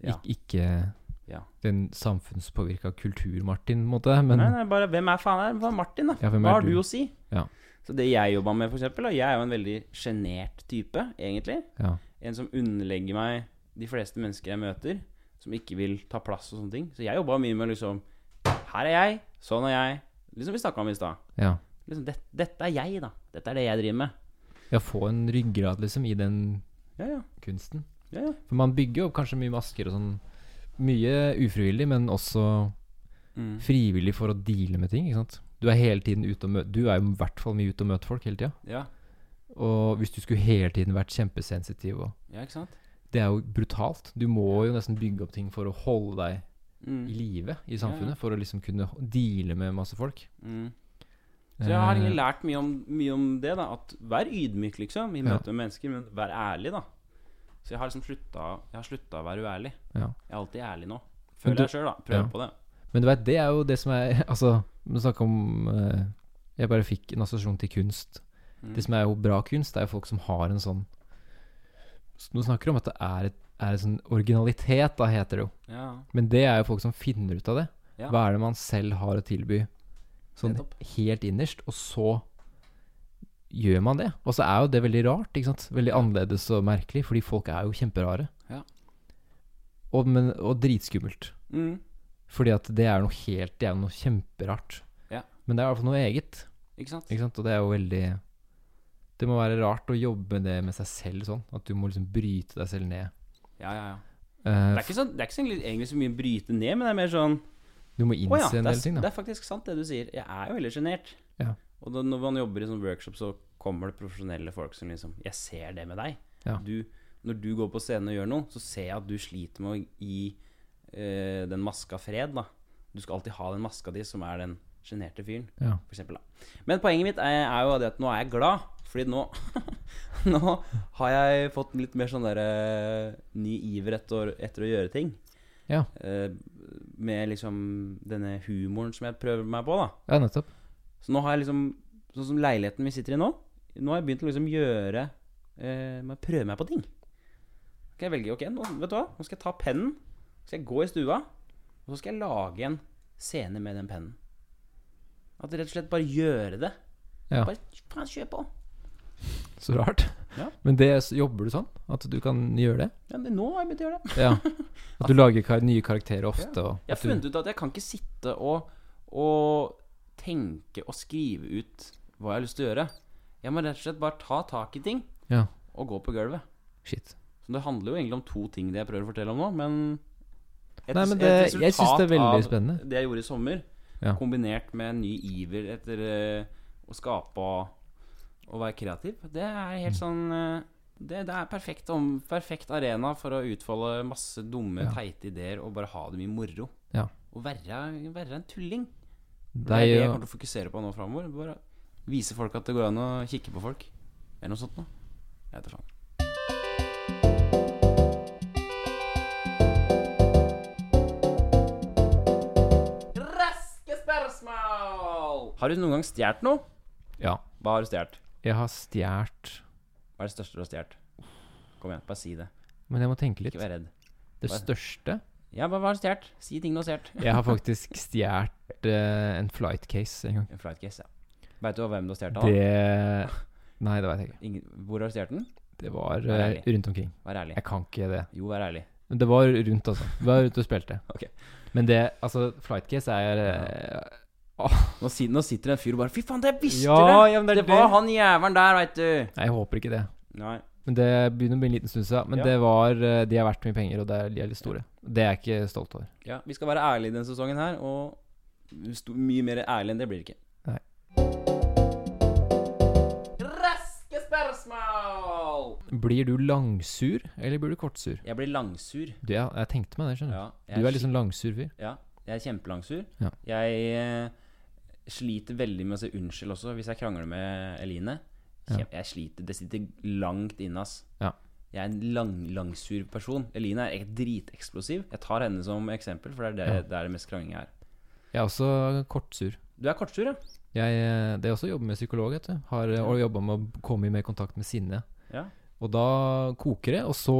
Ja. Ik ikke Ja. den samfunnspåvirka kultur-Martin, på en måte. Men Nei, nei, bare hvem er faen er Martin, da? Ja, Hva har du? du å si? Ja. Så det jeg jobba med, da, jeg er jo en veldig sjenert type, egentlig. ja. En som underlegger meg de fleste mennesker jeg møter, som ikke vil ta plass og sånne ting. Så jeg jobba mye med liksom Her er jeg, sånn er jeg. Liksom vi snakka om i stad. ja. Liksom, det, dette er jeg, da. Dette er det jeg driver med. Ja, få en ryggrad, liksom, i den Ja, ja. kunsten. ja, ja. For man bygger jo opp kanskje mye masker og sånn. Mye ufrivillig, men også Mm. frivillig for å deale med ting. Du er hele tiden ute og møter Du er jo i hvert fall mye ute og møter folk hele tida. ja. Og hvis du skulle hele tiden vært kjempesensitiv og Ja, ikke sant? Det er jo brutalt. Du må jo nesten bygge opp ting for å holde deg Mm. i live i samfunnet. ja. For å liksom kunne deale med masse folk. Mm. Så jeg har egentlig Eh, lært mye om, mye om det. da At Vær ydmyk, liksom, i møte med mennesker, men vær ærlig, da. Så jeg har liksom slutta Jeg har slutta å være uærlig. Ja. Jeg er alltid ærlig nå. Føler du- jeg sjøl, da. Prøver på det. Men du vet, det er jo det som er [LAUGHS] Altså, vi snakker om eh, Jeg bare fikk en assosiasjon til kunst. Mm. Det som er jo bra kunst, det er jo folk som har en sånn Nå snakker du om at det er, et, er en sånn originalitet, da heter det jo. Ja, Men det er jo folk som finner ut av det. Ja. Hva er det man selv har å tilby sånn helt innerst, og så gjør man det. Og så er jo det veldig rart, ikke sant. Veldig annerledes og merkelig, fordi folk er jo kjemperare. Ja. Og, men, og dritskummelt. mm. Fordi at det er noe helt Det er noe kjemperart. Ja. Men det er i hvert fall noe eget. Ikke sant? Ikke sant? Og det er jo veldig Det må være rart å jobbe med det med seg selv sånn. At du må liksom bryte deg selv ned. Ja, ja, ja. Uh, Det er ikke så, det er ikke så egentlig, så mye bryte ned, men det er mer sånn du må Å ja, innse en del ting, det er faktisk sant det du sier. Jeg er jo veldig sjenert. Ja. Og da, når man jobber i sånn workshop, så kommer det profesjonelle folk som liksom Jeg ser det med deg. Ja. Du, når du går på scenen og gjør noe, så ser jeg at du sliter med å gi eh, den maska fred, da. Du skal alltid ha den maska di som er den sjenerte fyren, Ja. for eksempel, da. Men poenget mitt er, er jo det at nå er jeg glad, fordi nå [LAUGHS] Nå har jeg fått litt mer sånn derre ny iver etter, etter å gjøre ting. Ja. Eh, med liksom denne humoren som jeg prøver meg på, da. ja, nettopp. Så nå har jeg liksom Sånn som leiligheten vi sitter i nå Nå har jeg begynt å liksom gjøre eh, prøve meg på ting Skal jeg velge, ok, nå, vet du hva Nå skal jeg ta pennen skal jeg gå i stua Og så skal jeg lage en scene med den pennen At rett og slett bare gjøre det Ja. Bare, faen, kjør på Så rart. Ja. Men det, jobber du sånn? At du kan gjøre det? ja, det, Nå har jeg begynt å gjøre det Ja. [LAUGHS] At du lager kar nye karakterer ofte? Og Jeg har funnet ut at jeg kan ikke sitte og, og tenke og skrive ut hva jeg har lyst til å gjøre Jeg må rett og slett bare ta tak i ting Ja. Og gå på gulvet Shit. Så det handler jo egentlig om to ting det jeg prøver å fortelle om nå, men et, Nei, men et resultat jeg synes det er veldig av spennende. Det jeg gjorde i sommer, Ja. kombinert med en ny iver etter eh, å skape og, være kreativ, det er helt Mm. sånn eh, det, det er perfekt, om, perfekt arena for å utfolde masse dumme, Ja. teite ideer og bare ha det mye moro. Ja. Og være, være en tulling. Det Det er det jeg kommer til å fokusere på nå framover. Bare vise folk at det går an å kikke på folk. Eller noe sånt noe. Jeg vet da faen. Har du noen gang stjålet noe? Ja. Hva har du stjålet? Jeg har stjålet Hva er det største du har stjålet? Kom igjen, bare si det. Men jeg må tenke litt. Ikke vær redd. Det bare... største Ja, hva har du stjålet? Si ting du har stjålet. Jeg har [LAUGHS] faktisk stjålet uh, en flight case en gang. En flight case, ja. Veit du hvem du har stjålet av? Det Nei, det veit jeg ikke. Ingen, hvor har du stjålet den? Det var eh, rundt omkring. Vær ærlig. Jeg kan ikke det. Jo, vær ærlig. Men det var rundt, altså. Det var rundt og spilte. [LAUGHS] okay. Men det Altså, flight case er eh, Nå, si, nå sitter det en fyr og bare Fy faen, det visste Ja, du! ja, det det var det. han jævelen der, veit du. Nei, jeg håper ikke det. Nei. Men det begynner å bli en liten stund siden. Men Ja. det var eh, De er verdt mye penger, og er, de er litt store. Det er jeg ikke stolt over. Ja, vi skal være ærlige denne sesongen her, og sto- mye mer ærlig enn det blir det ikke. Nei. Raske spørsmål! Blir du langsur, eller blir du kortsur? Jeg blir langsur. Du, ja, jeg tenkte meg det, skjønner du. Ja, Du er litt sånn langsur fyr. Ja, jeg er kjempelangsur. Ja. Jeg eh, sliter veldig med å si unnskyld også hvis jeg krangler med Eline. Ja. Jeg sliter, Det sitter langt inne, ass. Ja. Jeg er en lang, langsur person. Eline er driteksplosiv. Jeg tar henne som eksempel, for det er det, det, er det mest krangling er. Jeg er også kortsur. Du er kortsur, ja? Jeg, eh, det er også å jobbe med psykolog, vet du. Har og jobba med å komme i mer kontakt med sinne. Ja, Og da koker det, og så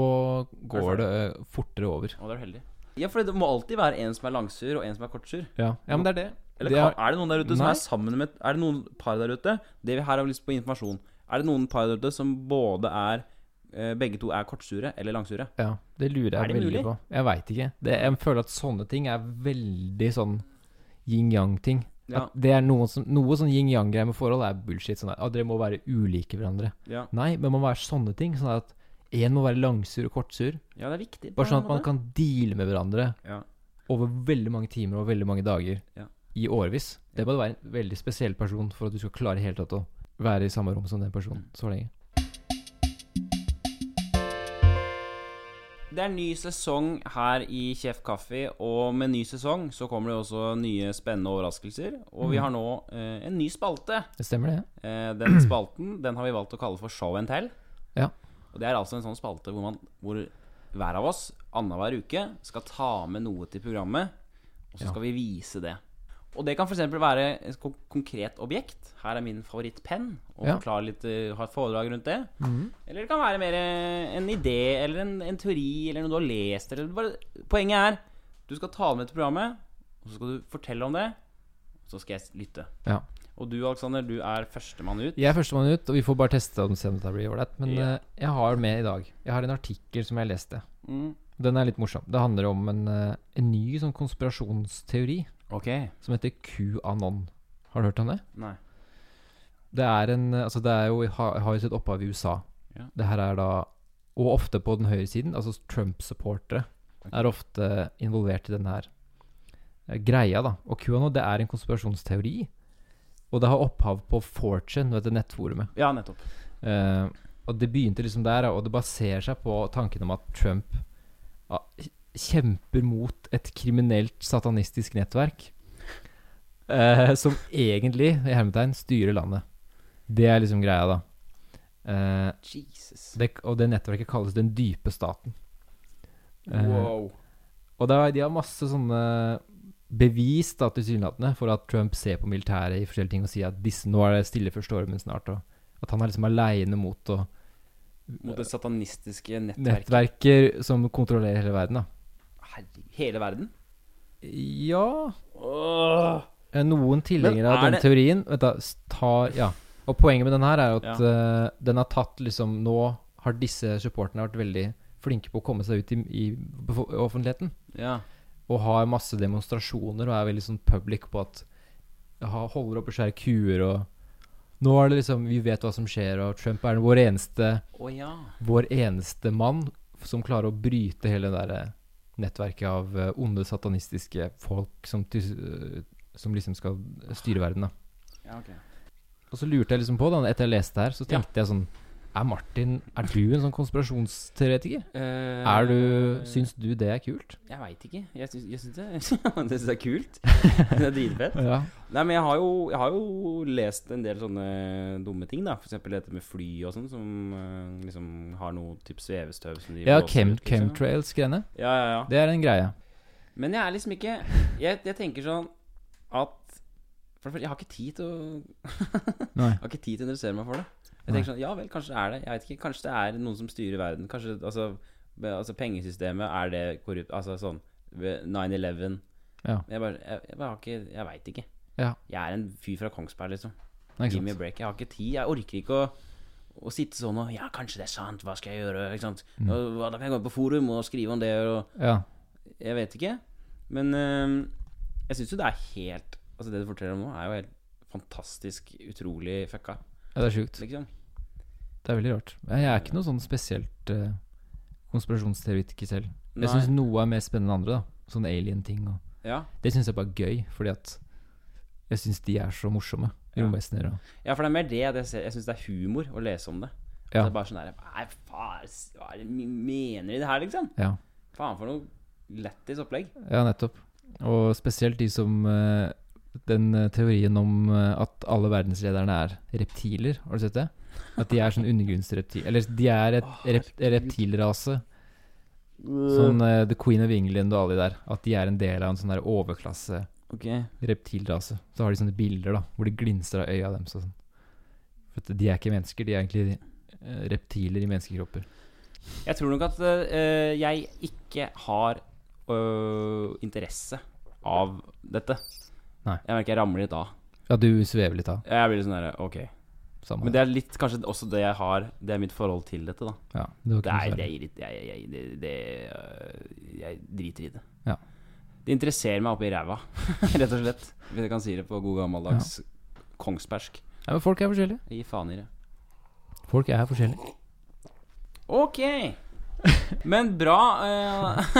går det eh, fortere over. og da er du heldig. Ja, for det må alltid være en som er langsur, og en som er kortsur. Ja, ja men det er det. Eller Det er- er det noen der ute som Nei. er sammen med Er det noen par der ute? Det vi her har lyst på informasjon. Er det noen par der ute som både er eh, Begge to er kortsure eller langsure? Ja, det lurer jeg det veldig mulig? på. Jeg veit ikke. Det, jeg føler at sånne ting er veldig sånn yin-yang-ting. Ja. At det er noe, som, noe sånn yin-yang-greier med forhold er bullshit. Sånn at dere må være ulike hverandre. Ja, Nei, men man må være sånne ting. Sånn at én må være langsur og kortsur. ja det er viktig. Bare sånn at man kan deale med hverandre ja. over veldig mange timer og veldig mange dager Ja. I årevis. Det må være en veldig spesiell person for at du skal klare helt tatt å være i samme rom som den personen Mm. så lenge. Det er ny sesong her i Kjef Kaffe, og med ny sesong så kommer det også nye spennende overraskelser. Og vi Mm. har nå eh, en ny spalte. Det stemmer, det? Eh, den [CLEARS THROAT] spalten den har vi valgt å kalle for Show and Tell. Ja. Og det er altså en sånn spalte hvor, man, hvor hver av oss annenhver uke skal ta med noe til programmet, og så Ja. skal vi vise det. Og det kan f.eks. være et konkret objekt. Her er min favorittpenn. Og Ja. forklare litt, eh, ha et foredrag rundt det. Mhm. Eller det kan være mer en idé eller en, en teori eller noe du har lest. Eller bare, poenget er du skal ta det med til programmet, og så skal du fortelle om det. Og så skal jeg lytte. Ja. Og du Alexander, du er førstemann ut. Jeg er førstemann ut, og vi får bare teste om det blir ålreit. Men Ja. eh, jeg har med i dag Jeg har en artikkel som jeg leste. Mm. Den er litt morsom. Det handler om en, eh, en ny sånn konspirasjonsteori Ok. som heter QAnon. Har du hørt om det? Nei. Det er en Altså, det er jo har, har jo sitt opphav i USA. Ja. Det her er da Og ofte på den høyre siden, altså Trump-supportere, okay. er ofte involvert i den her eh, greia, da. Og QAnon, det er en konspirasjonsteori. Og det har opphav på 4chan, vet du, nettforumet. Ja, nettopp. Eh, og det begynte liksom der, og det baserer seg på tanken om at Trump ja, kjemper mot et kriminelt satanistisk nettverk. eh, som egentlig, i hermetegn, styrer landet. Det er liksom greia, da. Eh, Jesus. det, og det nettverket kalles Den dype staten. Eh, Wow. og er, de har masse sånne bevis da tilsynelatende for at Trump ser på militæret i forskjellige ting og sier at disse, nå er det stille for stormen snart. Og at han er liksom aleine mot å Mot det satanistiske nettverket. nettverker som kontrollerer hele verden. da Herregud. Hele verden? Ja Åh. eh, Noen tilhengere av den det- teorien Vent da, tar Ja. Og poenget med den her er at at uh, den har tatt liksom Nå har disse supporterne vært veldig flinke på å komme seg ut i, i offentligheten. Ja. Og har masse demonstrasjoner og er veldig sånn public på at Holder oppe svære kuer og Nå er det liksom Vi vet hva som skjer, og Trump er vår eneste oh, ja. Vår eneste mann som klarer å bryte hele det der nettverket av eh, onde, satanistiske folk som, eh, som liksom skal styre verden. da ja okay. Og så lurte jeg liksom på, da etter jeg leste her, så Ja. tenkte jeg sånn Er Martin Er du en sånn konspirasjonsteoretiker? Uh, Er du Syns du det er kult? Jeg veit ikke. Jeg syns, jeg syns det, [LAUGHS] jeg syns det er kult. [LAUGHS] Det er dritfett. Ja. Nei, men jeg har, jo, jeg har jo lest en del sånne dumme ting, da. Eksempel dette med fly og sånn, som eh, liksom har noe type svevestøv som de Ja, chem, liksom. chemtrails-greiene. Ja, ja, ja. Det er en greie. Men jeg er liksom ikke Jeg, jeg tenker sånn at For det første, jeg har ikke tid til å [LAUGHS] Nei. Jeg har ikke tid til å interessere meg for det. Jeg tenker sånn, Ja vel, kanskje det er det. Jeg vet ikke, Kanskje det er noen som styrer verden. Kanskje altså, altså pengesystemet Er det korrupt? Altså sånn 9-11 Ja. Jeg bare Jeg, jeg, bare har ikke Jeg veit ikke. Ja. Jeg er en fyr fra Kongsberg, liksom. Give me a break. Jeg har ikke tid. Jeg orker ikke å å sitte sånn og Ja, kanskje det er sant. Hva skal jeg gjøre? Ikke sant? Mm. Og, da kan jeg gå på forum og skrive om det. Og Ja. jeg vet ikke. Men øh, jeg syns jo det er helt Altså Det du forteller om nå, er jo helt fantastisk utrolig fucka, ja, det er sjukt. liksom. Det er veldig rart. Jeg er ikke noe sånn spesielt uh, konspirasjonsteoretiker selv. Jeg syns noe er mer spennende enn andre. da Sånne alien-ting. Ja. det syns jeg bare er gøy, fordi at Jeg syns de er så morsomme. Romvesener og Ja, for det er mer det jeg, jeg syns det er humor å lese om det. Ja. Det er bare sånn der Nei, faen, hva er det mener de det her, liksom? Ja, Faen for noe lættis opplegg. ja nettopp. Og spesielt de som uh, Den eh, teorien om uh, at alle verdenslederne er reptiler. Har du sett det? At de er sånn undergrunnsreptil... Eller de er et rep, reptilrase. Sånn uh, The Queen of England og alle de der. At de er en del av en sånn der overklasse okay. reptilrase. Så har de sånne bilder da hvor det glinser av øya deres. Sånn. For de er ikke mennesker, de er egentlig eh, reptiler i menneskekropper. Jeg tror nok at uh, jeg ikke har uh, interesse av dette. Nei. Jeg merker jeg ramler litt av. Ja, du svever litt av. Jeg blir litt sånn derre Ok. Samme Men det er litt kanskje også det jeg har Det er mitt forhold til dette, da. ja, det Det er, det, er irrit- jeg, jeg, det, det, øh, jeg driter i det. Ja. Det interesserer meg oppi ræva, [LAUGHS] rett og slett. Hvis jeg kan si det på god gammeldags kongspersk. Ja, men folk er forskjellige. Jeg gir faen i det. Folk er forskjellige. Ok. Men bra uh,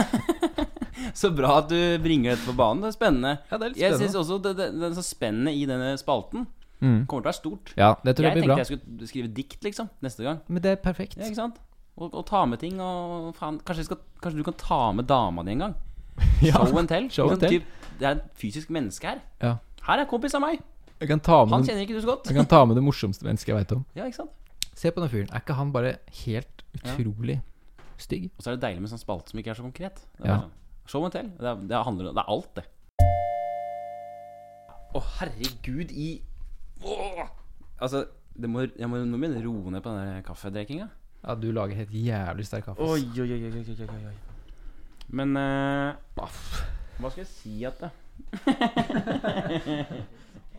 [LAUGHS] Så bra at du bringer dette på banen. Det er spennende. Ja, det er litt Jeg syns også det, det, det er så spennende i denne spalten Mm. kommer til å være stort. Ja, det tror Jeg jeg blir bra. jeg tenkte jeg skulle skrive dikt, liksom, neste gang. Men det er perfekt. Ja, ikke sant? Og, og ta med ting og faen kanskje, skal, kanskje du kan ta med dama di en gang? [LAUGHS] Ja. Show and tell. Show and Liksom, tell. typ, det er et fysisk menneske her. Ja. Her er en kompis av meg. Jeg kan ta med, Han kjenner ikke du så godt. jeg kan ta med det morsomste mennesket jeg veit om. Ja, ikke sant? Se på den fyren. Er ikke han bare helt Ja. utrolig stygg? Og så er det deilig med sånn spalte som ikke er så konkret. Det er Ja. sånn. Show and tell. Det er, det, handler, det er alt, det. Å, herregud, i Åh! Altså, det må, jeg må, nå begynne å roe ned på den kaffedrikkinga. Ja, du lager helt jævlig sterk kaffe. Oi, oi, oi, oi, oi, oi, oi, oi. Men eh, Hva skal jeg si at det [LAUGHS]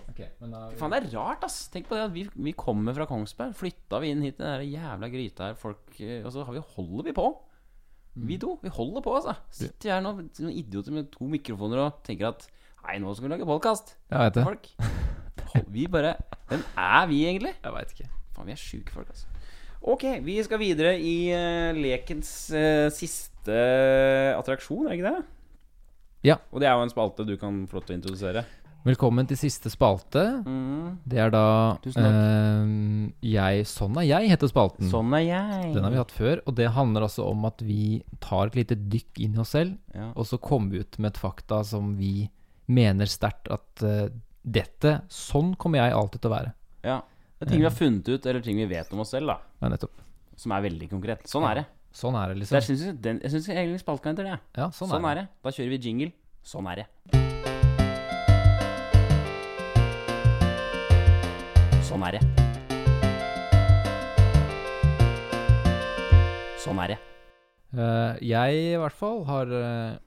Ok, men da Faen, det er rart, ass. Tenk på det at vi, vi kommer fra Kongsberg. Flytta vi inn hit i den der jævla gryta her, folk eh, Og så har vi, holder vi på. Vi to. Vi holder på, altså. Sitter vi her nå, noen idioter med to mikrofoner og tenker at Nei, nå skal vi lage podkast. Jeg vet det. Folk. [LAUGHS] Hold- Vi bare Hvem er vi, egentlig? Jeg veit ikke. Faen, vi er sjuke folk, altså. Ok, vi skal videre i uh, lekens uh, siste attraksjon, er det ikke det? Ja. Og det er jo en spalte du kan få lov til å introdusere. Velkommen til siste spalte. Mm. Det er da eh, jeg Sånn er jeg, heter spalten. Sånn er jeg. Den har vi hatt før, og det handler altså om at vi tar et lite dykk inn i oss selv, Ja. og så kommer vi ut med et fakta som vi mener sterkt at eh, dette Sånn kommer jeg alltid til å være. ja. Det er ting vi har funnet ut, eller ting vi vet om oss selv, da. Ja, nettopp. Som er veldig konkret. Sånn er det. Sånn er det, liksom. jeg syns den- jeg syns egentlig spalten kan hete det. Ja, sånn, Sånn, er er det. det. Da kjører vi jingle. Sånn er det. Sånn er det. Sånn er det. Uh, jeg i hvert fall har uh,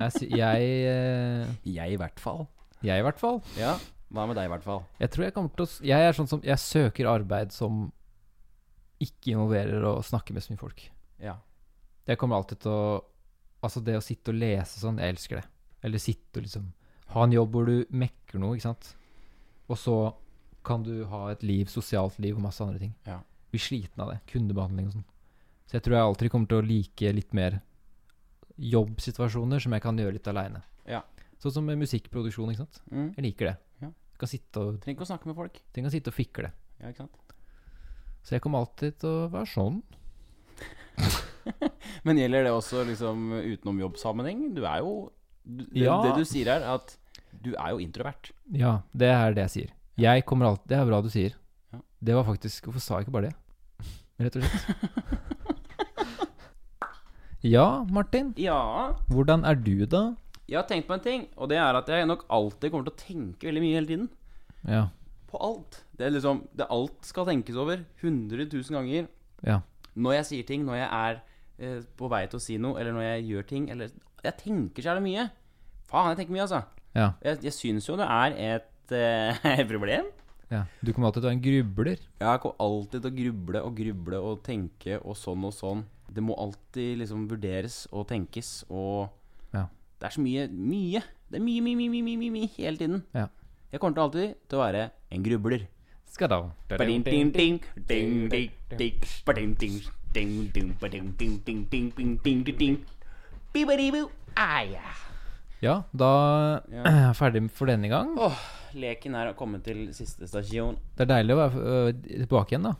Jeg, jeg, eh, Jeg i hvert fall. Jeg i hvert fall. Ja. Hva med deg, i hvert fall? Jeg tror jeg kommer til å Jeg er sånn som Jeg søker arbeid som ikke involverer å snakke med så mye folk. Ja. Jeg kommer alltid til å Altså, det å sitte og lese sånn, jeg elsker det. Eller sitte og liksom Ha en jobb hvor du mekker noe, ikke sant. Og så kan du ha et liv, sosialt liv og masse andre ting. Ja. Blir sliten av det. Kundebehandling og sånn. Så jeg tror jeg alltid kommer til å like litt mer jobbsituasjoner som jeg kan gjøre litt aleine. Ja. Sånn som musikkproduksjon, ikke sant. Mm. Jeg liker det. Ja. Jeg kan sitte og, Trenger ikke å snakke med folk. Trenger kan sitte og fikle. Ja, ikke sant? Så jeg kommer alltid til å være sånn. [LAUGHS] Men gjelder det også liksom utenom jobbsammenheng? Du er jo du, det, Ja. det du sier er at du er jo introvert. Ja, det er det jeg sier. Jeg kommer alltid Det er bra du sier. Ja. Det var faktisk Hvorfor sa jeg ikke bare det? [LAUGHS] Rett og slett. [LAUGHS] Ja, Martin. Ja. Hvordan er du, da? Jeg har tenkt på en ting, og det er at jeg nok alltid kommer til å tenke veldig mye hele tiden. Ja. På alt. Det er liksom det Alt skal tenkes over 100 000 ganger. Ja. Når jeg sier ting, når jeg er eh, på vei til å si noe, eller når jeg gjør ting eller Jeg tenker så jævlig mye. Faen, jeg tenker mye, altså. Ja. Jeg, jeg syns jo det er et eh, [LAUGHS] problem. ja. Du kommer alltid til å være en grubler. Jeg kommer alltid til å gruble og gruble og tenke og sånn og sånn. Det må alltid liksom vurderes og tenkes og Ja. Det er så mye Mye. Det er mye, mye, mye, mye, mye, mye hele tiden. Ja. Jeg kommer til alltid til å være en grubler. Skal da ja. Ja, da [CLEARS THROAT] er jeg ferdig for denne gang. Åh, Leken er kommet til siste stasjon. Det er deilig å være øh, tilbake igjen, da.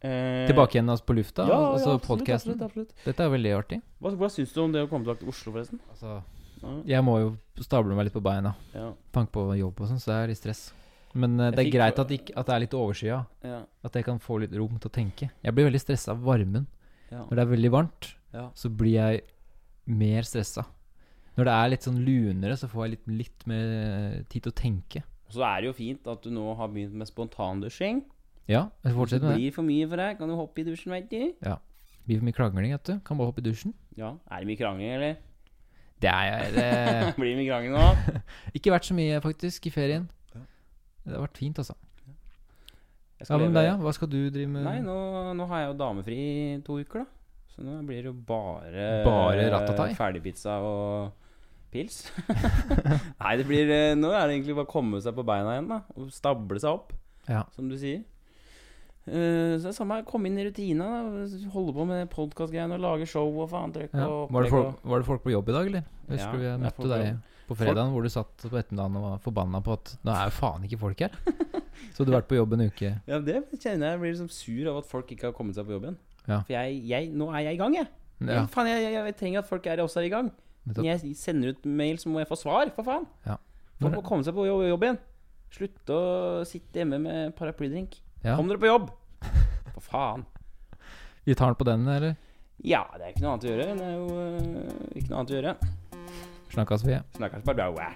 Eh, Tilbake igjen altså, på lufta, Ja, ja, altså absolutt, absolutt, absolutt. Dette er veldig artig. Hva, hva syns du om det å komme tilbake til Oslo, forresten? Altså, Ja, jeg må jo stable meg litt på beina. ja, Tanke på jobb og sånn, så det er litt stress. Men uh, det er greit at, ikke, at det er litt overskya. ja, At jeg kan få litt rom til å tenke. Jeg blir veldig stressa av varmen. ja. Når det er veldig varmt, Ja. så blir jeg mer stressa. Når det er litt sånn lunere, så får jeg litt, litt mer tid til å tenke. Så er det jo fint at du nå har begynt med spontandusjing. Ja, jeg fortsetter med det. blir for mye for deg, kan du hoppe i dusjen, veit du. Ja. Blir for mye krangling, vet du. Kan bare hoppe i dusjen. Ja, er det mye krangling, eller? Det er det [LAUGHS] Blir krangling nå? [LAUGHS] Ikke vært så mye, faktisk, i ferien. Det har vært fint, altså. Jeg Ja, men deg, ja? Hva skal du drive med? Nei, nå, nå har jeg jo damefri i to uker, da. Så nå blir det jo bare Bare ratatai? Ferdigpizza og pils. [LAUGHS] Nei, det blir eh, Nå er det egentlig bare å komme seg på beina igjen, da. Og stable seg opp, Ja. som du sier. Eh, så det er samme komme inn i rutina. da Holde på med podkastgreiene og lage show og faen trøkk Ja. og Var, det folk, var det folk på jobb i dag, eller? Jeg Ja, husker vi er møtte deg på fredagen, hvor du satt på ettermiddagen og var forbanna på at nå er jo faen ikke folk her. [LAUGHS] Så du har vært på jobb en uke. Ja, det kjenner jeg. Jeg blir liksom sur av at folk ikke har kommet seg på jobb igjen. Ja. For jeg, jeg, nå er jeg i gang, jeg. Ja, Jeg, faen, jeg, jeg, jeg trenger at folk er også er i gang. Når jeg sender ut mail, så må jeg få svar, for faen. Ja. Folk må komme seg på jobb, jobb igjen. Slutte å sitte hjemme med paraplydrink. Ja. Kom dere på jobb! [LAUGHS] For faen. Vi tar den på den, eller? Ja, det er ikke noe annet å gjøre. Det er jo øh, ikke noe annet å gjøre. Snakkes vi. Snakkes bare bra.